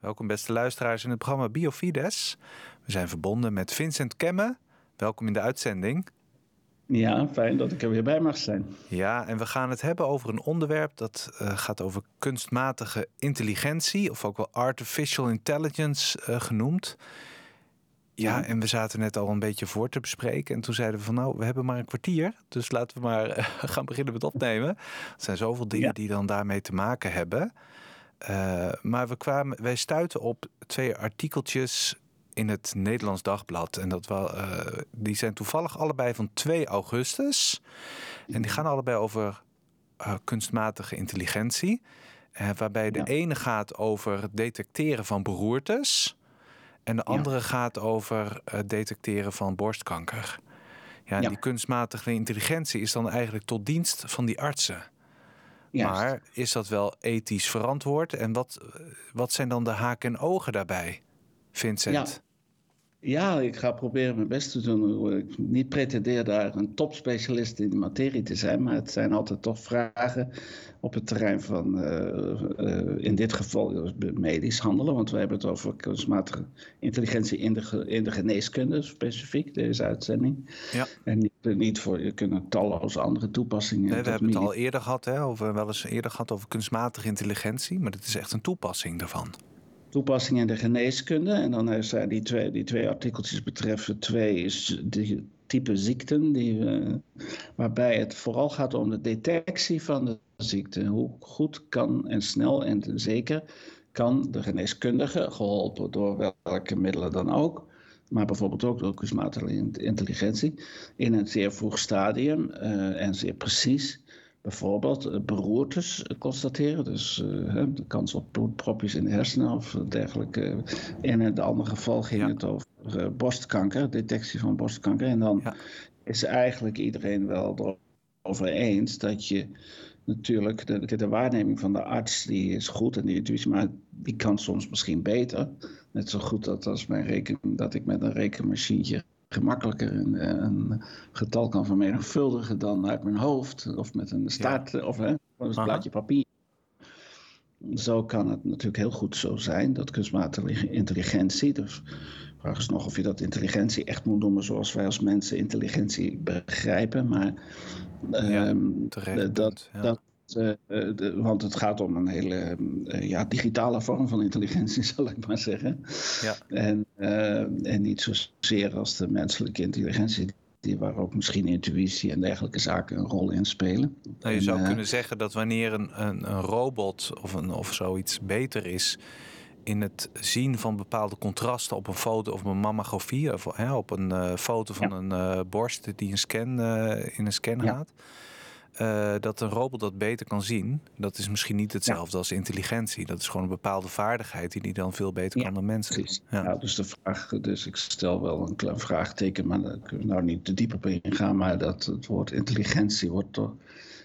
Welkom beste luisteraars in het programma Biofides. We zijn verbonden met Vincent Kemme. Welkom in de uitzending. Ja, fijn dat ik er weer bij mag zijn. Ja, en we gaan het hebben over een onderwerp dat uh, gaat over kunstmatige intelligentie, of ook wel artificial intelligence uh, genoemd. Ja, en we zaten net al een beetje voor te bespreken. En toen zeiden we van nou, we hebben maar een kwartier. Dus laten we maar uh, gaan beginnen met opnemen. Er zijn zoveel dingen ja. die dan daarmee te maken hebben. Uh, maar we kwamen, wij stuiten op twee artikeltjes in het Nederlands Dagblad. En dat wel, uh, die zijn toevallig allebei van 2 augustus. En die gaan allebei over uh, kunstmatige intelligentie. waarbij de ja. ene gaat over het detecteren van beroertes. En de andere ja. gaat over het detecteren van borstkanker. Ja, ja. die kunstmatige intelligentie is dan eigenlijk tot dienst van die artsen. Juist. Maar is dat wel ethisch verantwoord? En wat, wat zijn dan de haken en ogen daarbij, Vincent? Ja. Ja, ik ga proberen mijn best te doen. Ik niet pretendeer daar een topspecialist in de materie te zijn, maar het zijn altijd toch vragen op het terrein van, uh, uh, in dit geval medisch handelen, want we hebben het over kunstmatige intelligentie in de, in de geneeskunde specifiek, deze uitzending. Ja. En niet, niet voor, je kunt talloze andere toepassingen. Nee, we hebben het al eerder gehad, hè, over, wel eens eerder gehad over kunstmatige intelligentie, maar dit is echt een toepassing daarvan toepassing in de geneeskunde. En dan zijn die twee, die twee artikeltjes betreffen twee die type ziekten, die, uh, waarbij het vooral gaat om de detectie van de ziekte. Hoe goed kan en snel en zeker kan de geneeskundige, geholpen door welke middelen dan ook, maar bijvoorbeeld ook door kunstmatige intelligentie, in een zeer vroeg stadium uh, en zeer precies bijvoorbeeld beroertes constateren. Dus uh, de kans op bloedpropjes in de hersenen of dergelijke. In het andere geval ging ja. het over uh, borstkanker, detectie van borstkanker. En dan ja. is eigenlijk iedereen wel erover eens dat je natuurlijk, de, de, waarneming van de arts die is goed en die intuïtie, maar die kan soms misschien beter. Net zo goed dat als mijn reken, dat ik met een rekenmachientje gemakkelijker een, een, getal kan vermenigvuldigen dan uit mijn hoofd of met een staart ja. of hè, een plaatje papier. Zo kan het natuurlijk heel goed zo zijn dat kunstmatige intelligentie, dus vraag is nog of je dat intelligentie echt moet noemen zoals wij als mensen intelligentie begrijpen, maar ja, um, dat, ja. dat uh, de, want het gaat om een hele uh, ja, digitale vorm van intelligentie, zal ik maar zeggen. Ja. En, uh, en niet zozeer als de menselijke intelligentie, die, waar ook misschien intuïtie en dergelijke zaken een rol in spelen. Nou, je zou en, kunnen zeggen dat wanneer een, een, een robot of, een, of zoiets beter is in het zien van bepaalde contrasten op een foto of een mammografie, of hè, op een foto van ja. een borst die een scan, in een scan Ja. gaat. Dat een robot dat beter kan zien, dat is misschien niet hetzelfde Ja. als intelligentie. Dat is gewoon een bepaalde vaardigheid die die dan veel beter kan dan mensen. Precies. Ja. Ja. dus de vraag, dus ik stel wel een klein vraagteken, maar daar kunnen we nou niet te diep op ingaan. Maar dat het woord intelligentie wordt toch,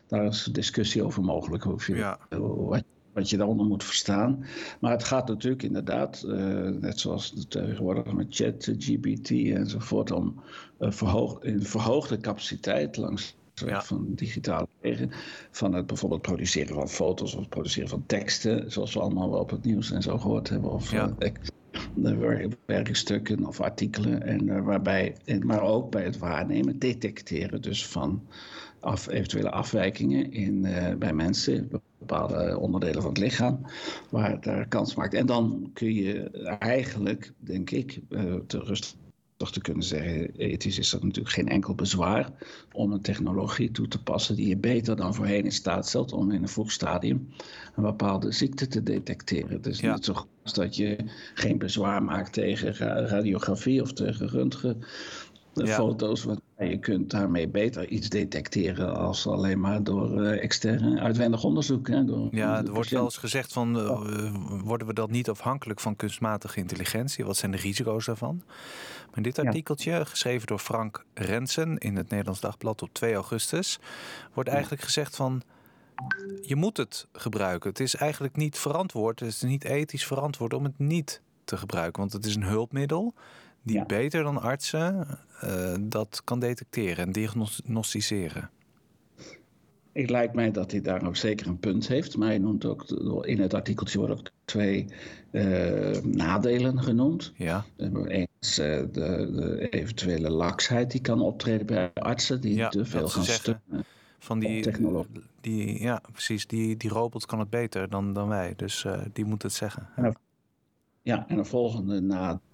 daar is discussie over mogelijk. Of je, Ja. wat, wat je daaronder moet verstaan. Maar het gaat natuurlijk inderdaad, eh, net zoals het tegenwoordig met chat, GBT enzovoort, om eh, verhoog, in verhoogde capaciteit langs Ja. van digitale wegen. Van het bijvoorbeeld produceren van foto's of het produceren van teksten, zoals we allemaal wel op het nieuws en zo gehoord hebben. Of Ja. eh, werkstukken of artikelen. En, eh, waarbij, maar ook bij het waarnemen, detecteren dus van af, eventuele afwijkingen in, eh, bij mensen, bepaalde onderdelen van het lichaam, waar daar kans maakt. En dan kun je eigenlijk, denk ik, eh, te rust toch te kunnen zeggen, ethisch is dat natuurlijk geen enkel bezwaar om een technologie toe te passen die je beter dan voorheen in staat stelt om in een vroeg stadium een bepaalde ziekte te detecteren. Dus Ja. niet zo goed als dat je geen bezwaar maakt tegen ra- radiografie of tegen röntgen. De Ja. foto's, want je kunt daarmee beter iets detecteren als alleen maar door uh, extern uitwendig onderzoek. Hè, door, Ja, er wordt wel eens gezegd van, uh, worden we dat niet afhankelijk van kunstmatige intelligentie? Wat zijn de risico's daarvan? Maar in dit artikeltje, ja. geschreven door Frank Rensen in het Nederlands Dagblad op 2 augustus, wordt eigenlijk ja. gezegd van, je moet het gebruiken. Het is eigenlijk niet verantwoord, het is niet ethisch verantwoord om het niet te gebruiken, want het is een hulpmiddel die ja. beter dan artsen uh, dat kan detecteren en diagnosticeren. Het lijkt mij dat hij daar ook zeker een punt heeft. Maar hij noemt ook, in het artikeltje worden ook twee uh, nadelen genoemd. Ja. Eens uh, de, de, eventuele laksheid die kan optreden bij artsen die te veel gaan steunen. Van die, die, ja, precies. Die, die robot kan het beter dan, dan wij. Dus uh, die moet het zeggen. Ja. en een volgende nadeel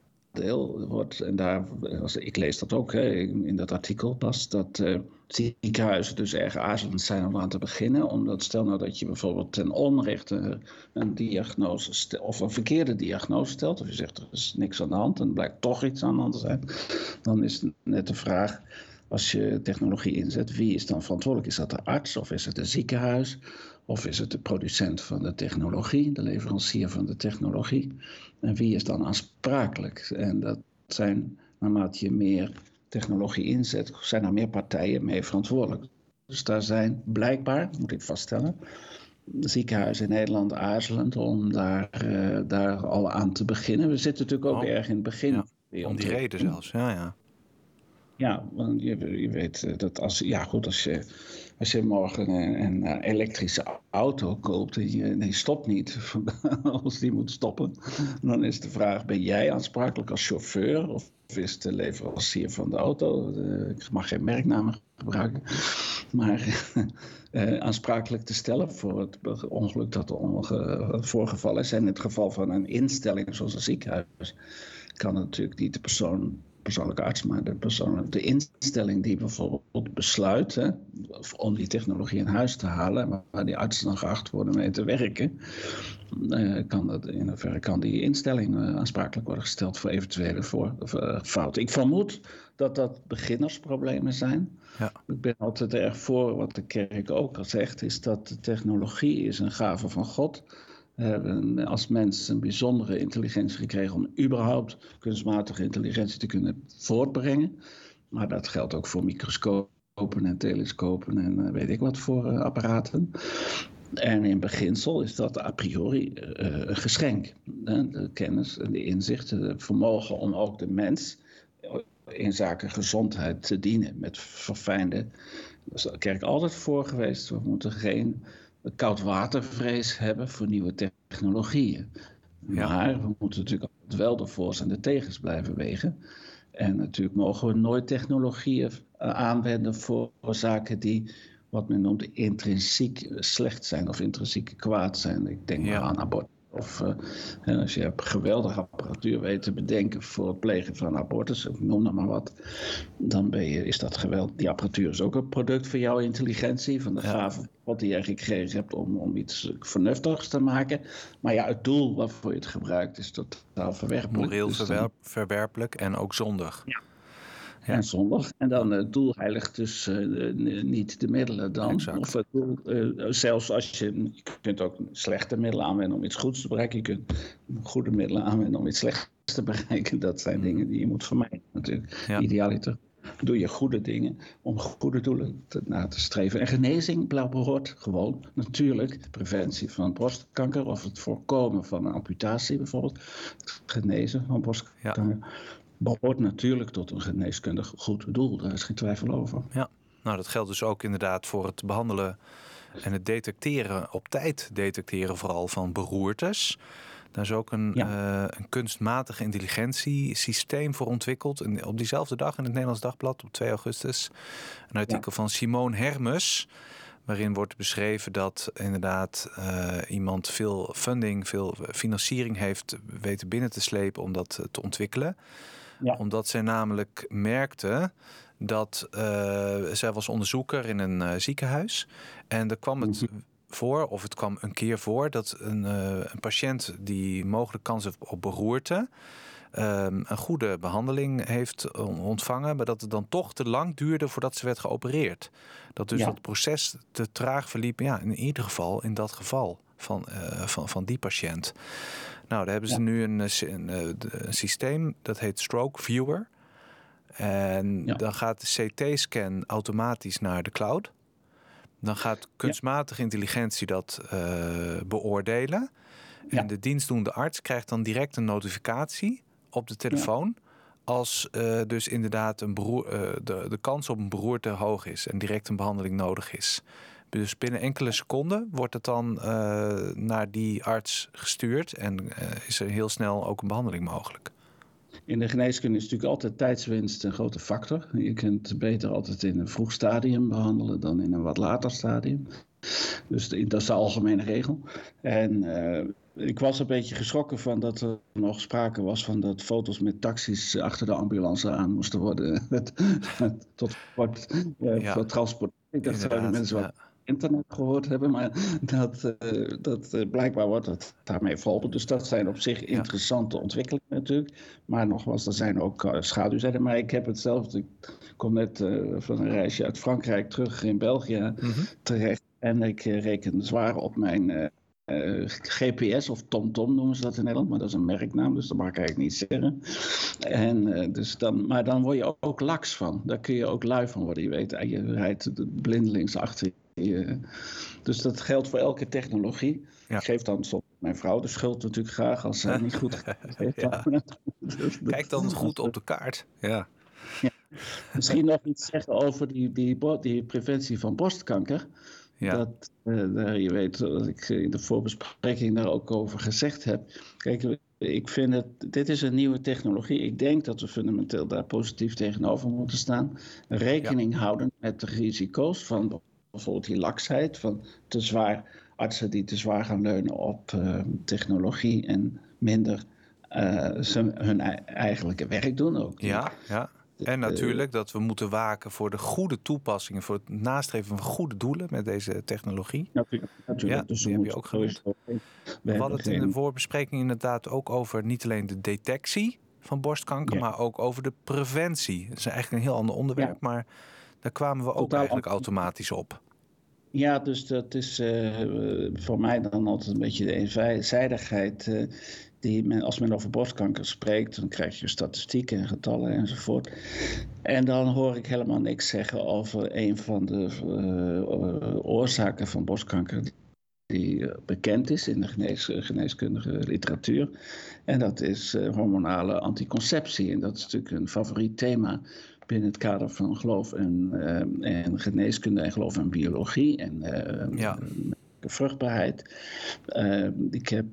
wordt, en daar, ik lees dat ook hè, in dat artikel pas, dat uh, ziekenhuizen dus erg aarzelend zijn om aan te beginnen. Omdat stel nou dat je bijvoorbeeld ten onrechte een diagnose of een verkeerde diagnose stelt, of je zegt er is niks aan de hand en blijkt toch iets aan de hand te zijn, dan is net de vraag als je technologie inzet, wie is dan verantwoordelijk? Is dat de arts of is het een ziekenhuis? Of is het de producent van de technologie, de leverancier van de technologie? En wie is dan aansprakelijk? En dat zijn, naarmate je meer technologie inzet, zijn er meer partijen mee verantwoordelijk. Dus daar zijn blijkbaar, moet ik vaststellen, ziekenhuizen in Nederland aarzelend om daar, uh, daar al aan te beginnen. We zitten natuurlijk ook oh, erg in het begin. Ja, om die reden zelfs, ja, ja. Ja, want je, je weet eh, dat als, ja goed, als je, als je morgen een, een eh, elektrische auto koopt je, nee, stopt niet, als die moet stoppen, dan is de vraag, ben jij aansprakelijk als chauffeur of is de leverancier van de auto, uh, ik mag geen merknamen gebruiken, maar uh, aansprakelijk te stellen voor het ongeluk dat er voorgevallen is. En in het geval van een instelling zoals een ziekenhuis kan natuurlijk niet de persoon persoonlijke arts, maar de, persoon, de instelling die bijvoorbeeld besluit hè, om die technologie in huis te halen, waar die artsen dan geacht worden mee te werken, uh, kan dat, in hoeverre kan die instelling uh, aansprakelijk worden gesteld voor eventuele voor, uh, fouten. Ik vermoed dat dat beginnersproblemen zijn. Ja. Ik ben altijd erg voor wat de kerk ook al zegt, is dat de technologie is een gave van God is hebben als mens een bijzondere intelligentie gekregen om überhaupt kunstmatige intelligentie te kunnen voortbrengen. Maar dat geldt ook voor microscopen en telescopen en eh, weet ik wat voor uh, apparaten. En in beginsel is dat a priori uh, een geschenk. De kennis en de inzichten, het vermogen om ook de mens in zaken gezondheid te dienen met verfijnde. Dat is de kerk altijd voor geweest. We moeten geen koudwatervrees hebben voor nieuwe technologieën. Maar we moeten natuurlijk wel de voor's en de tegens blijven wegen. En natuurlijk mogen we nooit technologieën eh, aanwenden voor zaken die wat men noemt intrinsiek slecht zijn of intrinsiek kwaad zijn. Ik denk ja. aan abortus of uh, als je geweldige apparatuur weet te bedenken voor het plegen van abortus, ik noem dan maar wat, dan ben je, is dat geweld. Die apparatuur is ook een product van jouw intelligentie, van de gave wat die je gekregen hebt om, om iets vernuftigs te maken. Maar ja, het doel waarvoor je het gebruikt is totaal verwerpelijk. Moreel dus verwerpelijk en ook zondig. Ja en zondag. En dan het doel heiligt dus uh, niet de middelen dan. Exact. Of het doel, zelfs als je, je kunt ook slechte middelen aanwenden om iets goeds te bereiken. Je kunt goede middelen aanwenden om iets slechts te bereiken. Dat zijn dingen die je moet vermijden natuurlijk. Ja. Idealiter doe je goede dingen om goede doelen te, na te streven. En genezing behoort gewoon natuurlijk preventie van borstkanker of het voorkomen van een amputatie bijvoorbeeld. Het genezen van borstkanker. Ja behoort natuurlijk tot een geneeskundig goed doel. Daar is geen twijfel over. Ja, nou dat geldt dus ook inderdaad voor het behandelen en het detecteren, op tijd detecteren vooral van beroertes. Daar is ook een, ja. uh, een kunstmatige intelligentiesysteem voor ontwikkeld. En op diezelfde dag in het Nederlands Dagblad, op 2 augustus, een artikel ja. van Simone Hermes. Waarin wordt beschreven dat inderdaad uh, iemand veel funding, veel financiering heeft weten binnen te slepen om dat te ontwikkelen. Ja. Omdat zij namelijk merkte dat uh, zij was onderzoeker in een uh, ziekenhuis. En er kwam het mhm. voor, of het kwam een keer voor, dat een, uh, een patiënt die mogelijk kans heeft op beroerte. Um, een goede behandeling heeft ontvangen, maar dat het dan toch te lang duurde voordat ze werd geopereerd. Dat dus ja. het proces te traag verliep, ja, in ieder geval in dat geval van, van, van die patiënt. Nou, daar hebben ze ja. nu een, eh, een, eh, een, systeem dat heet Stroke Viewer. En ja. dan gaat de CT-scan automatisch naar de cloud. Dan gaat kunstmatige intelligentie dat uh, beoordelen. En de dienstdoende arts krijgt dan direct een notificatie op de telefoon. Als uh, dus inderdaad een beroer, uh, de, de kans op een beroerte hoog is en direct een behandeling nodig is. Dus binnen enkele seconden wordt het dan uh, naar die arts gestuurd en uh, is er heel snel ook een behandeling mogelijk. In de geneeskunde is natuurlijk altijd tijdswinst een grote factor. Je kunt beter altijd in een vroeg stadium behandelen dan in een wat later stadium. Dus dat is de algemene regel. En uh, ik was een beetje geschrokken van dat er nog sprake was van dat foto's met taxis achter de ambulance aan moesten worden. Tot wordt uh, ja. transport. Ik dacht, zouden mensen wat internet gehoord hebben, maar dat, uh, dat uh, blijkbaar wordt het daarmee verholpen. Dus dat zijn op zich interessante ontwikkelingen natuurlijk. Maar nogmaals, er zijn ook uh, schaduwzijden. Maar ik heb hetzelfde. Ik kom net van een reisje uit Frankrijk terug in België mm -hmm. terecht. En ik reken zwaar op mijn uh, GPS of TomTom noemen ze dat in Nederland, maar dat is een merknaam, dus dat mag ik eigenlijk niet zeggen. En, uh, dus dan, maar dan word je ook laks van. Daar kun je ook lui van worden. Je weet, je rijdt blindelings achter. Dus dat geldt voor elke technologie. Ja. Ik geef dan soms mijn vrouw de schuld natuurlijk graag als ze niet goed heeft. ja. Kijk dan goed op de kaart. Ja. ja. Misschien nog iets zeggen over die, die, die preventie van borstkanker. Ja. Dat, uh, je weet dat ik in de voorbespreking daar ook over gezegd heb. Kijk, ik vind het, dit is een nieuwe technologie. Ik denk dat we fundamenteel daar positief tegenover moeten staan. Rekening ja. houden met de risico's van bijvoorbeeld die laksheid, van te zwaar, artsen die te zwaar gaan leunen op uh, technologie en minder uh, hun eigenlijke werk doen. Ook. Ja, ja. En natuurlijk dat we moeten waken voor de goede toepassingen, voor het nastreven van goede doelen met deze technologie. Natuurlijk, natuurlijk. Ja, dus die heb je ook genoemd. We hadden het in de voorbespreking inderdaad ook over niet alleen de detectie van borstkanker, ja. maar ook over de preventie. Dat is eigenlijk een heel ander onderwerp, ja. maar daar kwamen we ook Totaal eigenlijk automatisch op. Ja, dus dat is uh, voor mij dan altijd een beetje de eenzijdigheid. Uh, die als men over borstkanker spreekt, dan krijg je statistieken en getallen enzovoort. En dan hoor ik helemaal niks zeggen over een van de uh, oorzaken van borstkanker die bekend is in de genees, geneeskundige literatuur. En dat is hormonale anticonceptie. En dat is natuurlijk een favoriet thema binnen het kader van geloof en, uh, en geneeskunde en geloof en biologie en uh, ja. vruchtbaarheid. Uh, ik heb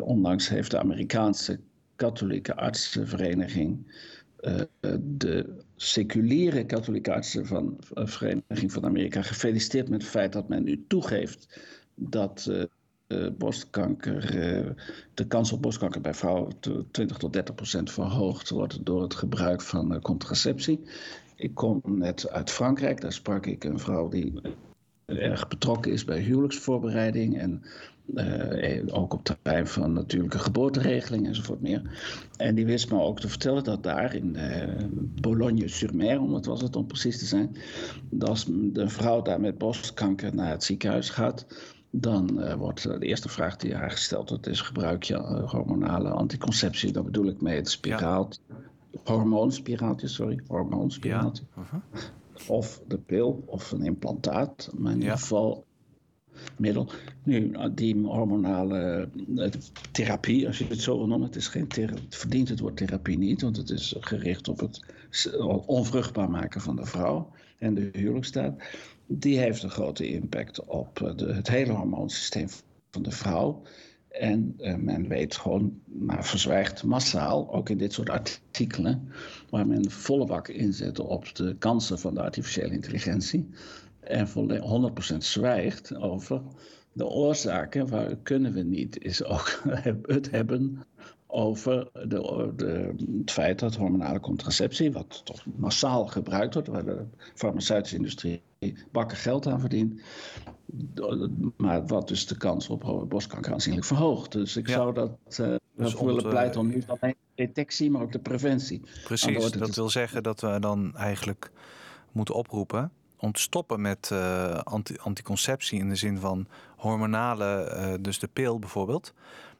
onlangs heeft de Amerikaanse katholieke artsenvereniging de seculiere katholieke artsenvereniging van Amerika gefeliciteerd met het feit dat men nu toegeeft dat uh, borstkanker, uh, de kans op borstkanker bij vrouwen 20 tot 30 procent verhoogd wordt door het gebruik van uh, contraceptie. Ik kom net uit Frankrijk, daar sprak ik een vrouw die erg betrokken is bij huwelijksvoorbereiding en ook op terrein van natuurlijke geboorteregeling enzovoort meer. En die wist me ook te vertellen dat daar in Boulogne-sur-Mer, om was het om precies te zijn, dat als de vrouw daar met borstkanker naar het ziekenhuis gaat, dan uh, wordt de eerste vraag die haar gesteld wordt is gebruik je uh, hormonale anticonceptie. Daar bedoel ik mee het spiraal, ja. hormoonspiraaltje, sorry, hormoonspiraaltje. Ja. Uh -huh. Of de pil of een implantaat, maar in ja. ieder geval middel. Nu, die hormonale therapie, als je het zo wil noemen, het, is geen het verdient het woord therapie niet, want het is gericht op het onvruchtbaar maken van de vrouw en de huwelijksstaat die heeft een grote impact op eh, de, het hele hormoonsysteem van de vrouw. En uh, men weet gewoon, maar verzwijgt massaal, ook in dit soort artikelen, waar men volle bak inzet op de kansen van de artificiële intelligentie. En 100% zwijgt over de oorzaken, waar kunnen we niet, is ook het hebben over de, de, het feit dat hormonale contraceptie, wat toch massaal gebruikt wordt, waar de farmaceutische industrie bakken geld aan verdient, maar wat dus de kans op borstkanker aanzienlijk verhoogt. Dus ik ja. zou dat uh, dus willen te, pleiten om niet alleen de detectie, maar ook de preventie. Precies, dat wil zeggen dat we dan eigenlijk moeten oproepen om te stoppen met uh, anti anticonceptie in de zin van hormonale, uh, dus de pil bijvoorbeeld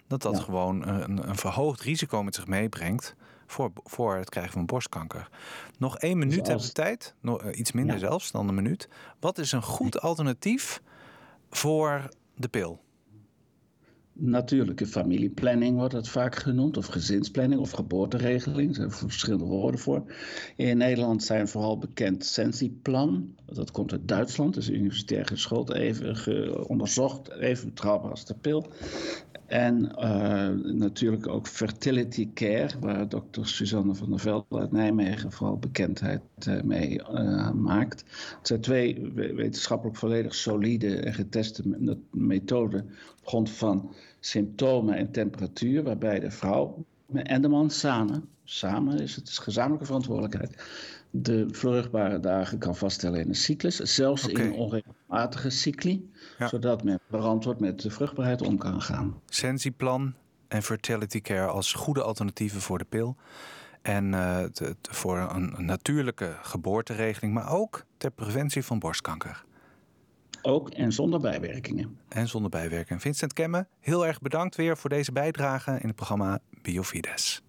dat dat ja. gewoon een, een, verhoogd risico met zich meebrengt voor, voor het krijgen van borstkanker. Nog één minuut dus als... hebben we tijd, nog, uh, iets minder ja. zelfs dan een minuut. Wat is een goed alternatief voor de pil? natuurlijke familieplanning wordt dat vaak genoemd, of gezinsplanning of geboorteregeling. Er zijn verschillende woorden voor. In Nederland zijn vooral bekend Sensiplan. Dat komt uit Duitsland, is universitair geschoold, even onderzocht, even betrouwbaar als de pil. En uh, natuurlijk ook fertility care, waar dokter Suzanne van der Velde uit Nijmegen vooral bekendheid uh, mee uh, maakt. Het zijn twee wetenschappelijk volledig solide en geteste methoden op grond van symptomen en temperatuur, waarbij de vrouw en de man samen, samen is het is gezamenlijke verantwoordelijkheid, de vruchtbare dagen kan vaststellen in een cyclus, zelfs okay. in onregelmatige cycli, zodat men verantwoord met de vruchtbaarheid om kan gaan. Sensiplan en fertility care als goede alternatieven voor de pil. En uh, te, te, voor een, een natuurlijke geboorteregeling, maar ook ter preventie van borstkanker. Ook en zonder bijwerkingen. En zonder bijwerkingen. Vincent Kemme, heel erg bedankt weer voor deze bijdrage in het programma Biofides.